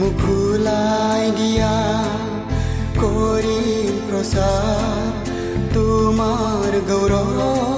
মুখোলাই দিয়া কৰি প্ৰচাৰ তোমাৰ গৌৰৱ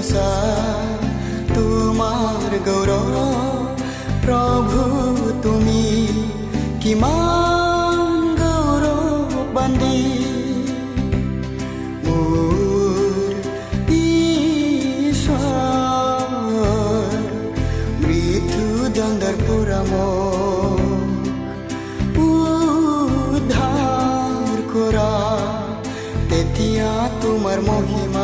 প্ৰচাৰ তোমাৰ গৌৰৱ প্ৰভু তুমি কিমান গৌৰৱ বান্ধি মোৰ ঈশ্বৰ মৃত্যুদণ্ডৰ পৰা মোক উদ্ধাৰ কৰা তেতিয়া তোমাৰ মহিমা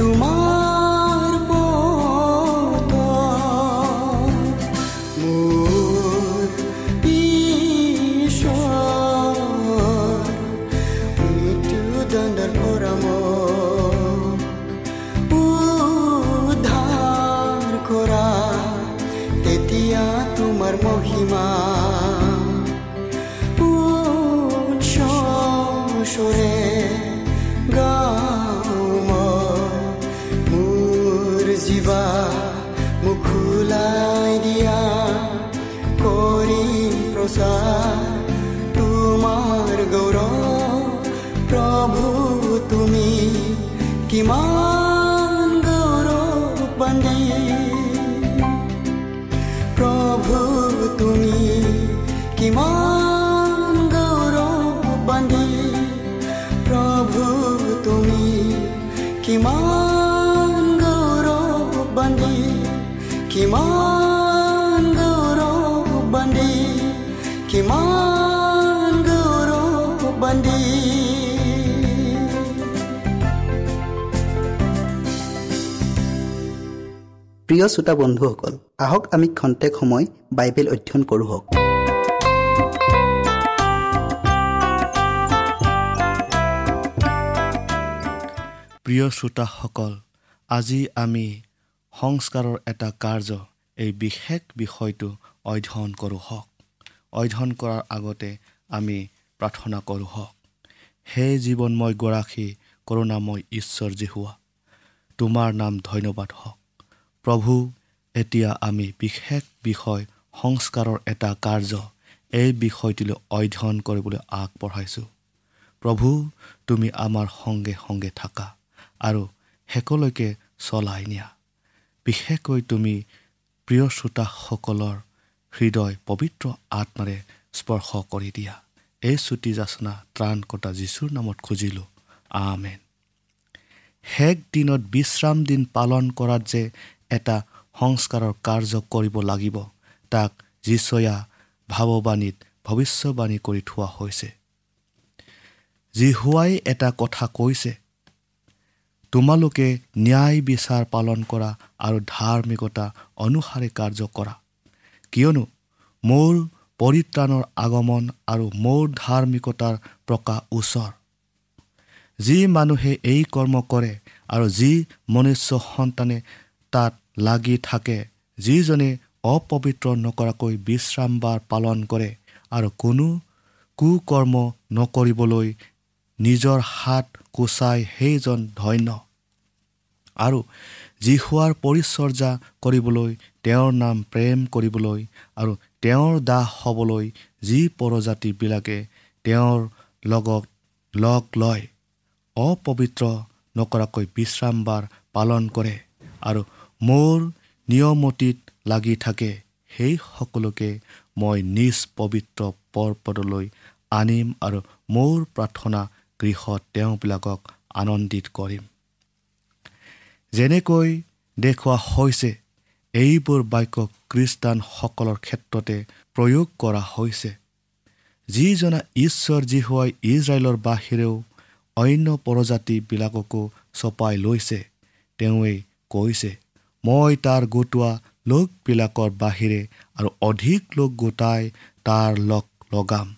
তোমাৰ গৌৰৱ প্ৰিয় শ্ৰোতা বন্ধুসকল আহক আমি খন্তেক সময় বাইবেল অধ্যয়ন কৰোঁ প্ৰিয় শ্ৰোতাসকল আজি আমি সংস্কাৰৰ এটা কাৰ্য এই বিশেষ বিষয়টো অধ্যয়ন কৰোঁ হওক। অধ্যয়ন কৰাৰ আগতে আমি প্ৰাৰ্থনা কৰোঁ হওক। হে জীৱনময় গৰাকী কৰোণাময় ঈশ্বৰ জিহুৱা তোমাৰ নাম ধন্যবাদ হওক। প্ৰভু এতিয়া আমি বিশেষ বিষয় সংস্কাৰৰ এটা কাৰ্য এই বিষয়টিলৈ অধ্যয়ন কৰিবলৈ আগবঢ়াইছোঁ। প্ৰভু তুমি আমাৰ সংগে সংগে থাকা আৰু শেষলৈকে চলাই নিয়া। বিশেষকৈ তুমি প্ৰিয় শ্ৰোতাসকলৰ হৃদয় পবিত্ৰ আত্মাৰে স্পৰ্শ কৰি দিয়া। এই চুটি যাচনা ত্ৰাণকৰ্তা যীশুৰ নামত খুজিলোঁ। আমেন। শেষ দিনত বিশ্ৰাম দিন পালন কৰাত যে এটা সংস্কাৰৰ কাৰ্য কৰিব লাগিব। তাক যিচয়া ভাৱবাণীত ভৱিষ্যবাণী কৰি থোৱা হৈছে। জিহুৱাই এটা কথা কৈছে তোমালোকে ন্যায় বিচাৰ পালন কৰা আৰু ধাৰ্মিকতা অনুসাৰে কাৰ্য কৰা। কিয়নো মোৰ পৰিত্ৰাণৰ আগমন আৰু মোৰ ধাৰ্মিকতাৰ প্ৰকাশ ওচৰ। যি মানুহে এই কৰ্ম কৰে আৰু যি মনুষ্য সন্তানে তাত লাগি থাকে যিজনে অপবিত্ৰ নকৰাকৈ বিশ্ৰামবাৰ পালন কৰে আৰু কোনো কুকৰ্ম নকৰিবলৈ নিজৰ হাত কোচাই সেইজন ধন্য। আৰু যীশুৱাৰ পৰিচৰ্যা কৰিবলৈ তেওঁৰ নাম প্ৰেম কৰিবলৈ আৰু তেওঁৰ দাস হ'বলৈ যি পৰজাতিবিলাকে তেওঁৰ লগত লগ লয় অপবিত্ৰ নকৰাকৈ বিশ্ৰামবাৰ পালন কৰে আৰু মোৰ নিয়মতিত লাগি থাকে। সেই সকলোকে মই নিজ পবিত্ৰ পৰ্বতলৈ আনিম আৰু মোৰ প্ৰাৰ্থনা গৃহত তেওঁবিলাকক আনন্দিত কৰিম। যেনেকৈ দেখুওৱা হৈছে এইবোৰ বাক্য খ্ৰীষ্টানসকলৰ ক্ষেত্ৰতে প্ৰয়োগ কৰা হৈছে। যিজনা ঈশ্বৰ জীহুৱাই ইজৰাইলৰ বাহিৰেও অন্য প্ৰজাতিবিলাককো চপাই লৈছে তেওঁৱেই কৈছে মই তাৰ গোটোৱা লোকবিলাকৰ বাহিৰে আৰু অধিক লোক গোটাই তাৰ লগ লগাম।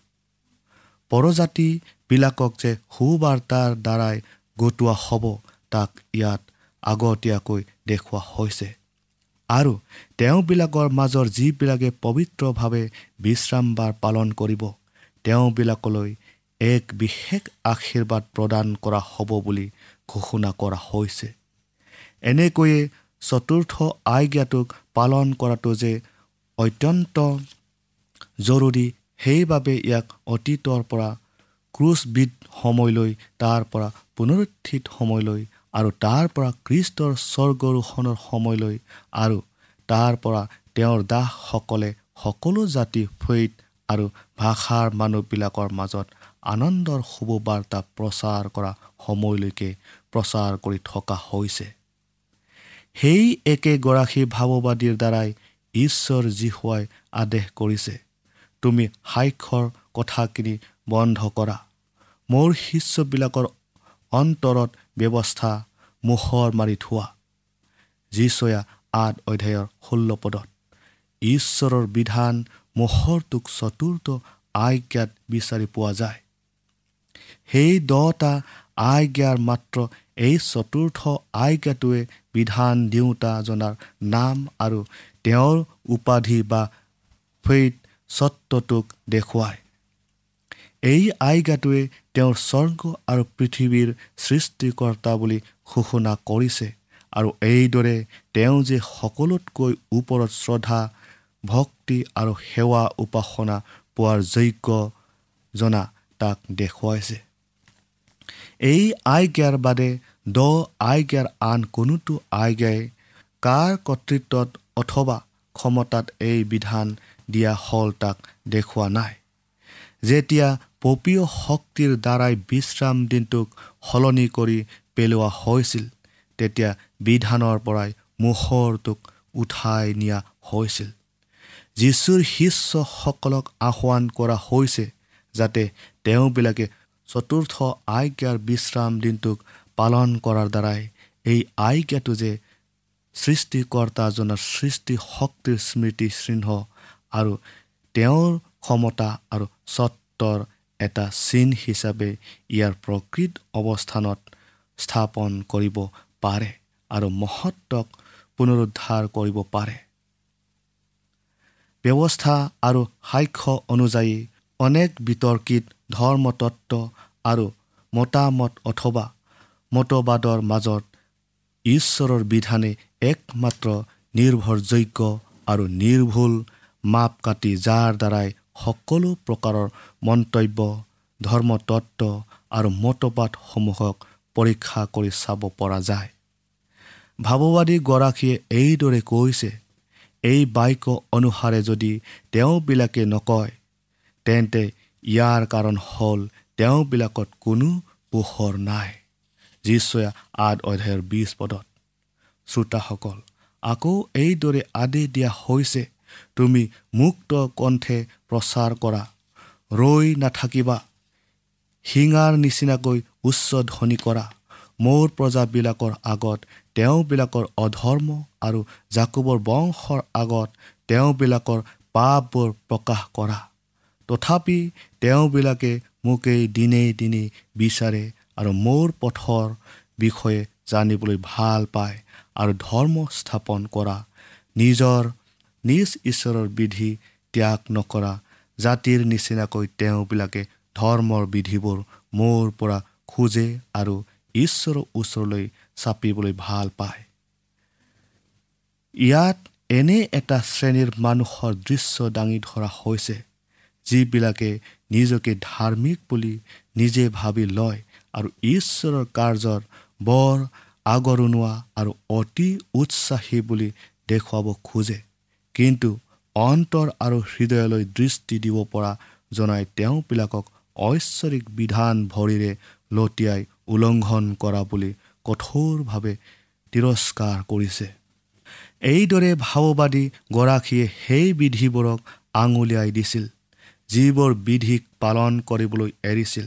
পৰজাতিবিলাকক যে সুবাৰ্তাৰ দ্বাৰাই গোটোৱা হ'ব তাক ইয়াত আগতীয়াকৈ দেখুওৱা হৈছে। আৰু তেওঁবিলাকৰ মাজৰ যিবিলাকে পবিত্ৰভাৱে বিশ্ৰামবাৰ পালন কৰিব তেওঁবিলাকলৈ এক বিশেষ আশীৰ্বাদ প্ৰদান কৰা হ'ব বুলি ঘোষণা কৰা হৈছে। এনেকৈয়ে চতুৰ্থ আজ্ঞাটোক পালন কৰাটো যে অত্যন্ত জৰুৰী সেইবাবে ইয়াক অতীতৰ পৰা ক্ৰুচবিদ সময়লৈ তাৰ পৰা পুনৰুত্থিত সময়লৈ আৰু তাৰ পৰা খ্ৰীষ্টৰ স্বৰ্গৰোহণৰ সময়লৈ আৰু তাৰ পৰা তেওঁৰ দাসসকলে সকলো জাতি ফৈত আৰু ভাষাৰ মানুহবিলাকৰ মাজত আনন্দৰ শুভবাৰ্তা প্ৰচাৰ কৰা সময়লৈকে প্ৰচাৰ কৰি থকা হৈছে। সেই একেগৰাকী ভাৱবাদীৰ দ্বাৰাই ঈশ্বৰ জীশুৱাই আদেশ কৰিছে। তুমি সাক্ষৰ কথাখিনি বন্ধ কৰা। মোৰ শিষ্যবিলাকৰ অন্তৰত ব্যৱস্থা মোহৰ মাৰি থোৱা। যিচয়া আঠ অধ্যায়ৰ ষোল্ল পদত ঈশ্বৰৰ বিধান মোহৰটোক চতুৰ্থ আজ্ঞাত বিচাৰি পোৱা যায়। সেই দহটা আজ্ঞাৰ মাত্ৰ এই চতুৰ্থ আজ্ঞাটোৱে বিধান দিওঁতা জনাৰ নাম আৰু তেওঁৰ উপাধি বা ফৈত স্বত্বটোক দেখুৱায়। এই আজ্ঞাটোৱে তেওঁৰ স্বৰ্গ আৰু পৃথিৱীৰ সৃষ্টিকৰ্তা বুলি ঘোষণা কৰিছে আৰু এইদৰে তেওঁ যে সকলোতকৈ ওপৰত শ্ৰদ্ধা ভক্তি আৰু সেৱা উপাসনা পোৱাৰ যোগ্য জনা তাক দেখুৱাইছে। এই আজ্ঞাৰ বাদে দ আজ্ঞাৰ আন কোনোটো আজ্ঞাই কাৰ কৰ্তৃত্বত অথবা ক্ষমতাত এই বিধান দিয়া হ'ল তাক দেখুওৱা নাই। যেতিয়া পপীয় শক্তিৰ দ্বাৰাই বিশ্ৰাম দিনটোক সলনি কৰি পেলোৱা হৈছিল তেতিয়া বিধানৰ পৰাই মোহৰটোক উঠাই নিয়া হৈছিল। যীশুৰ শিষ্যসকলক আহ্বান কৰা হৈছে যাতে তেওঁবিলাকে চতুৰ্থ আজ্ঞাৰ বিশ্ৰাম দিনটোক পালন কৰাৰ দ্বাৰাই এই আজ্ঞাটো যে সৃষ্টিকৰ্তাজনৰ সৃষ্টি শক্তিৰ স্মৃতি চিহ্ন আৰু তেওঁৰ ক্ষমতা আৰু স্বত্বৰ এটা চিন হিচাপে ইয়াৰ প্ৰকৃত অৱস্থানত স্থাপন কৰিব পাৰে আৰু মহত্বক পুনৰুদ্ধাৰ কৰিব পাৰে। ব্যৱস্থা আৰু সাক্ষ্য অনুযায়ী অনেক বিতৰ্কিত ধৰ্মতত্ত্ব আৰু মতামত অথবা মতবাদৰ মাজত ঈশ্বৰৰ বিধানে একমাত্ৰ নিৰ্ভৰযোগ্য আৰু নিৰ্ভুল মাপকাঠি যাৰ দ্বাৰাই সকলো প্ৰকাৰৰ মন্তব্য ধৰ্মতত্ত্ব আৰু মতবাদসমূহক পৰীক্ষা কৰি চাব পৰা যায়। ভাৱবাদীগৰাকীয়ে এইদৰে কৈছে এই বাক্য অনুসাৰে যদি তেওঁবিলাকে নকয় তেন্তে ইয়াৰ কাৰণ হ'ল তেওঁবিলাকত কোনো পোহৰ নাই। যিচয়া আঠ অধ্যায়ৰ বিছ পদত শ্ৰোতাসকল আকৌ এইদৰে আদেশ দিয়া হৈছে তুমি মুক্ত কণ্ঠে প্ৰচাৰ কৰা ৰৈ নাথাকিবা শিঙাৰ নিচিনাকৈ উচ্চ ধ্বনি কৰা মোৰ প্ৰজাবিলাকৰ আগত তেওঁবিলাকৰ অধৰ্ম আৰু জাকুবৰ বংশৰ আগত তেওঁবিলাকৰ পাপবোৰ প্ৰকাশ কৰা তথাপি তেওঁবিলাকে মোকেই দিনে দিনে বিচাৰে আৰু মোৰ পথৰ বিষয়ে জানিবলৈ ভাল পায় আৰু ধৰ্ম স্থাপন কৰা নিজৰ নিজ ঈশ্বৰৰ বিধি ত্যাগ নকৰা জাতিৰ নিচিনাকৈ তেওঁবিলাকে ধৰ্মৰ বিধিবোৰ মোৰ পৰা খোজে আৰু ঈশ্বৰৰ ওচৰলৈ চাপিবলৈ ভাল পায়। ইয়াত এনে এটা শ্ৰেণীৰ মানুহৰ দৃশ্য দাঙি ধৰা হৈছে যিবিলাকে নিজকে ধাৰ্মিক বুলি নিজে ভাবি লয় আৰু ঈশ্বৰৰ কাৰ্যৰ বৰ আগৰণুৱা আৰু অতি উৎসাহী বুলি দেখুৱাব খোজে। কিন্তু অন্তৰ আৰু হৃদয়লৈ দৃষ্টি দিব পৰা জনাই তেওঁবিলাকক ঐশ্বৰিক বিধান ভৰিৰে লতিয়াই উলংঘন কৰা বুলি কঠোৰভাৱে তিৰস্কাৰ কৰিছে। এইদৰে ভাৱবাদী গৰাকীয়ে সেই বিধিবোৰক আঙুলিয়াই দিছিল যিবোৰ বিধিক পালন কৰিবলৈ এৰিছিল।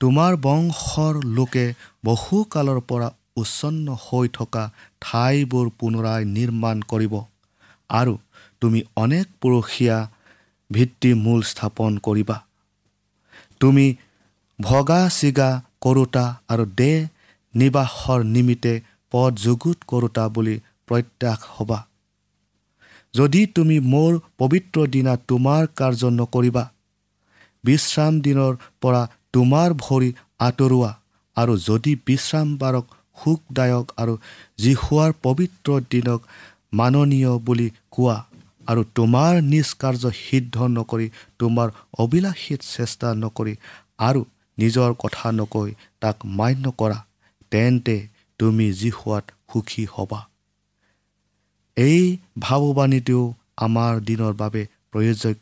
তোমাৰ বংশৰ লোকে বহুকালৰ পৰা উচ্ছন্ন হৈ থকা ঠাইবোৰ পুনৰাই নিৰ্মাণ কৰিব। আৰু তুমি অনেক পুৰুষীয়া ভিত্তিমূল স্থাপন কৰিবা। তুমি ভগা চিগা কৰোতা আৰু দেহ নিবাসৰ নিমিত্তে পদ যুগুত কৰোতা বুলি প্ৰত্যাশ হ'বা। যদি তুমি মোৰ পবিত্ৰ দিনা তোমাৰ কাৰ্য নকৰিবা বিশ্ৰাম দিনৰ পৰা তোমাৰ ভৰি আঁতৰোৱা আৰু যদি বিশ্ৰাম বাৰক সুখদায়ক আৰু জিহুৱাৰ পবিত্ৰ দিনক মাননীয় বুলি কোৱা আৰু তোমাৰ নিজ কাৰ্য সিদ্ধ নকৰি তোমাৰ অবিলাসীত চেষ্টা নকৰি আৰু নিজৰ কথা নকৈ তাক মান্য কৰা তেন্তে তুমি জিহুৱাত সুখী হ'বা। এই ভাৱবাণীটোও আমাৰ দিনৰ বাবে প্ৰয়োজক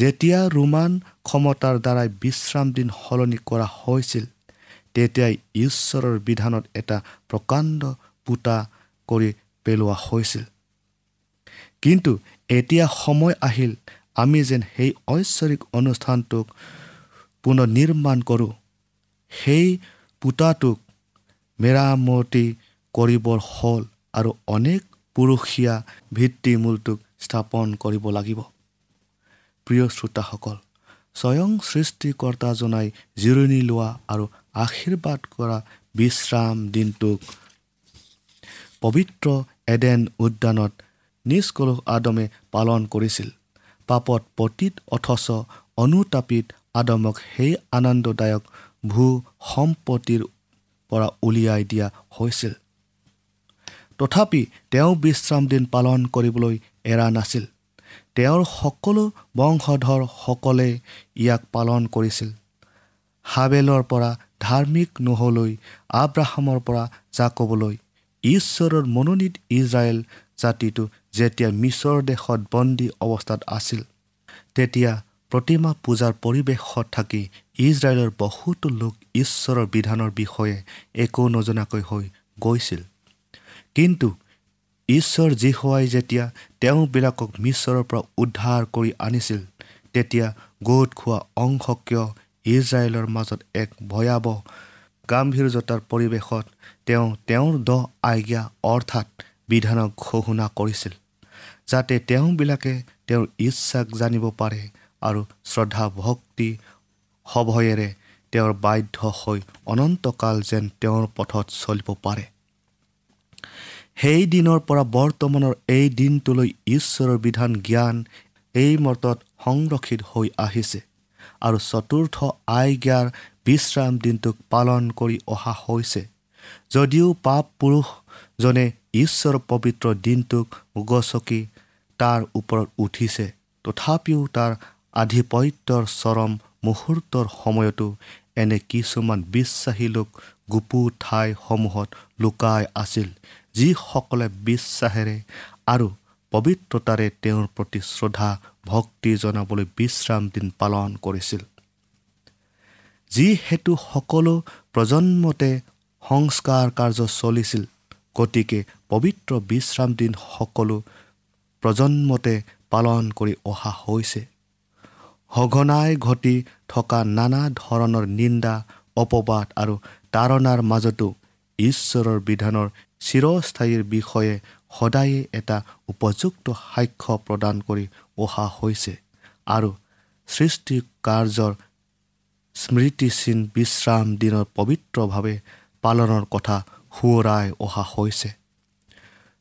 যেতিয়া ৰোমান ক্ষমতাৰ দ্বাৰাই বিশ্ৰাম দিন সলনি কৰা হৈছিল তেতিয়াই ঈশ্বৰৰ বিধানত এটা প্ৰকাণ্ড পোতা কৰি পেলোৱা হৈছিল। কিন্তু এতিয়া সময় আহিল আমি যেন সেই ঐশ্বৰিক অনুষ্ঠানটোক পুনৰ নিৰ্মাণ কৰোঁ। সেই পোতাটোক মেৰামতি কৰিবৰ হ'ল আৰু অনেক পুৰুষীয়া ভিত্তিমূলটোক স্থাপন কৰিব লাগিব। প্ৰিয় শ্ৰোতাসকল স্বয়ং সৃষ্টিকৰ্তাজনাই জিৰণি লোৱা আৰু আশীৰ্বাদ কৰা বিশ্ৰাম দিনটোক পবিত্ৰ এডেন উদ্যানত নিষ্কলুষ আদমে পালন কৰিছিল। পাপত পতীত অথচ অনুতাপিত আদমক সেই আনন্দদায়ক ভূ সম্পত্তিৰ পৰা উলিয়াই দিয়া হৈছিল। তথাপি তেওঁ বিশ্ৰাম দিন পালন কৰিবলৈ এৰা নাছিল। তেওঁৰ সকলো বংশধৰসকলে ইয়াক পালন কৰিছিল। হাবেলৰ পৰা ধাৰ্মিক নহলৈ আব্ৰাহামৰ পৰা জাকবলৈ ঈশ্বৰৰ মনোনীত ইজৰাইল জাতিটো যেতিয়া মিছৰ দেশত বন্দী অৱস্থাত আছিল তেতিয়া প্ৰতিমা পূজাৰ পৰিৱেশত থাকি ইজৰাইলৰ বহুতো লোক ঈশ্বৰৰ বিধানৰ বিষয়ে একো নজনাকৈ হৈ গৈছিল। কিন্তু ঈশ্বৰ জীহুৱাই যেতিয়া তেওঁবিলাকক মিছৰৰ পৰা উদ্ধাৰ কৰি আনিছিল তেতিয়া গোট খোৱা অংশকীয় ইজৰাইলৰ মাজত এক ভয়াৱহ গাম্ভীৰ্যতাৰ পৰিৱেশত তেওঁ তেওঁৰ দ আজ্ঞা অৰ্থাৎ বিধানক ঘোষণা কৰিছিল যাতে তেওঁবিলাকে তেওঁৰ ইচ্ছাক জানিব পাৰে আৰু শ্ৰদ্ধা ভক্তি সভয়েৰে তেওঁৰ বাধ্য হৈ অনন্তকাল যেন তেওঁৰ পথত চলিব পাৰে। সেই দিনৰ পৰা বৰ্তমানৰ এই দিনটোলৈ ঈশ্বৰৰ বিধান জ্ঞান এই মতত সংৰক্ষিত হৈ আহিছে আৰু চতুৰ্থ আজ্ঞাৰ বিশ্ৰাম দিনটোক পালন কৰি অহা হৈছে। যদিও পাপ পুৰুষজনে ঈশ্বৰৰ পবিত্ৰ দিনটোক গচকি তাৰ ওপৰত উঠিছে তথাপিও তাৰ আধিপত্যৰ চৰম মুহূৰ্তৰ সময়তো এনে কিছুমান বিশ্বাসী লোক গুপু ঠাইসমূহত লুকাই আছিল যিসকলে বিশ্বাসেৰে আৰু পবিত্ৰতাৰে তেওঁৰ প্ৰতি শ্ৰদ্ধা ভক্তি জনাবলৈ বিশ্ৰাম দিন পালন কৰিছিল। যিহেতু সকলো প্ৰজন্মতে সংস্কাৰ কাৰ্য চলিছিল গতিকে পবিত্ৰ বিশ্ৰাম দিন সকলো প্ৰজন্মতে পালন কৰি অহা হৈছে। সঘনাই ঘটি থকা নানা ধৰণৰ নিন্দা অপবাদ আৰু তাৰণাৰ মাজতো ঈশ্বৰৰ বিধানৰ চিৰস্থায়ীৰ বিষয়ে সদায়ে এটা উপযুক্ত সাক্ষ্য প্ৰদান কৰি অহা হৈছে আৰু সৃষ্টি কাৰ্যৰ স্মৃতিচিন বিশ্ৰাম দিনৰ পবিত্ৰভাৱে পালনৰ কথা সোঁৱৰাই অহা হৈছে।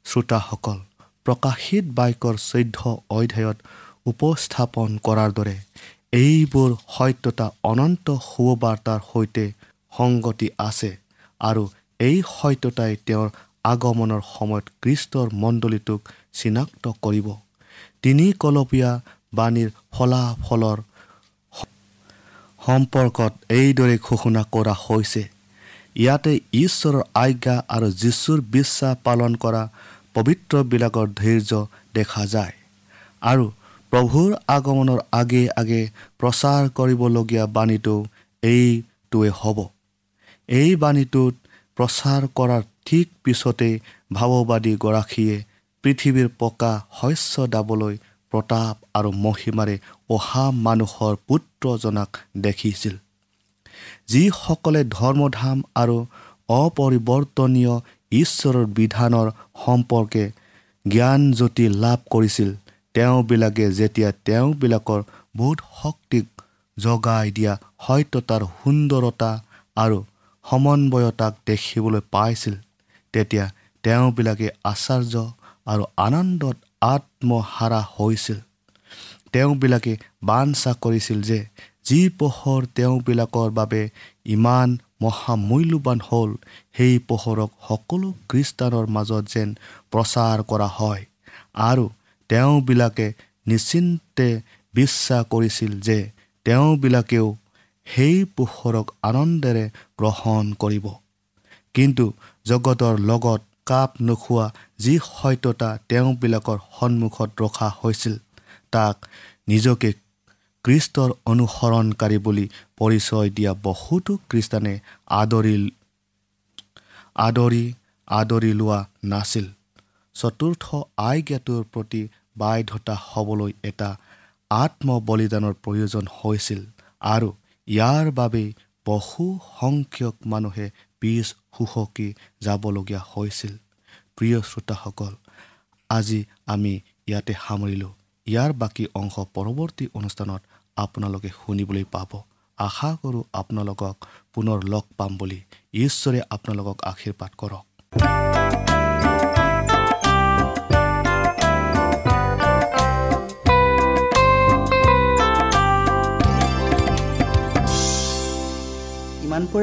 শ্ৰোতাসকল প্ৰকাশিত বাইকৰ চৈধ্য অধ্যায়ত উপস্থাপন কৰাৰ দৰে এইবোৰ সত্যতা অনন্ত সুবাৰ্তাৰ সৈতে সংগতি আছে আৰু এই সত্যতাই তেওঁৰ আগমনৰ সময়ত কৃষ্টৰ মণ্ডলীটোক চিনাক্ত কৰিব। তিনি কলপীয়া বাণীৰ ফলাফলৰ সম্পৰ্কত এইদৰে ঘোষণা কৰা হৈছে। ইয়াতে ঈশ্বৰৰ আজ্ঞা আৰু যীশুৰ বিশ্বাস পালন কৰা পবিত্ৰবিলাকৰ ধৈৰ্য দেখা যায় আৰু প্ৰভুৰ আগমনৰ আগে আগে প্ৰচাৰ কৰিবলগীয়া বাণীটো এইটোৱে হ'ব। এই বাণীটোত প্ৰচাৰ কৰাৰ ঠিক পিছতেই ভাৱবাদীগৰাকীয়ে পৃথিৱীৰ পকা শস্য দাবলৈ প্ৰতাপ আৰু মহিমাৰে অহা মানুহৰ পুত্ৰজনাক দেখিছিল। যিসকলে ধৰ্মধাম আৰু অপৰিৱৰ্তনীয় ঈশ্বৰৰ বিধানৰ সম্পৰ্কে জ্ঞানজ্যোতি লাভ কৰিছিল তেওঁবিলাকে যেতিয়া তেওঁবিলাকৰ বোধ শক্তিক জগাই দিয়া সত্যতাৰ সুন্দৰতা আৰু সমন্বয়তাক দেখিবলৈ পাইছিল। তেতিয়া তেওঁবিলাকে আশ্চৰ্য আৰু আনন্দত আত্মহাৰা হৈছিল। তেওঁবিলাকে বাঞ্ছা কৰিছিল যে যি পোহৰ তেওঁবিলাকৰ বাবে ইমান মহামূল্যৱান হ'ল সেই পোহৰক সকলো খ্ৰীষ্টানৰ মাজত যেন প্ৰচাৰ কৰা হয়। আৰু তেওঁবিলাকে নিশ্চিন্তে বিশ্বাস কৰিছিল যে তেওঁবিলাকেও সেই পোহৰক আনন্দেৰে গ্ৰহণ কৰিব। কিন্তু জগতৰ লগত কাপ নোখোৱা যি সত্যতা তেওঁবিলাকৰ সন্মুখত ৰখা হৈছিল তাক নিজকে কৃষ্টৰ অনুসৰণকাৰী বুলি পৰিচয় দিয়া বহুতো খ্ৰীষ্টানে আদৰি আদৰি আদৰি লোৱা নাছিল। চতুৰ্থ আজ্ঞাটোৰ প্ৰতি বাধ্যতা হ'বলৈ এটা আত্মবলিদানৰ প্ৰয়োজন হৈছিল আৰু ইয়াৰ বাবেই বহু সংখ্যক মানুহে পিছ সুখকি যাবলগীয়া হৈছিল। প্ৰিয় শ্ৰোতাসকল আজি আমি ইয়াতে সামৰিলোঁ। ইয়াৰ বাকী অংশ পৰৱৰ্তী অনুষ্ঠানত আপোনালোকে শুনিবলৈ পাব। আশা কৰোঁ আপোনালোকক পুনৰ লগ পাম বুলি। ঈশ্বৰে আপোনালোকক আশীৰ্বাদ কৰক।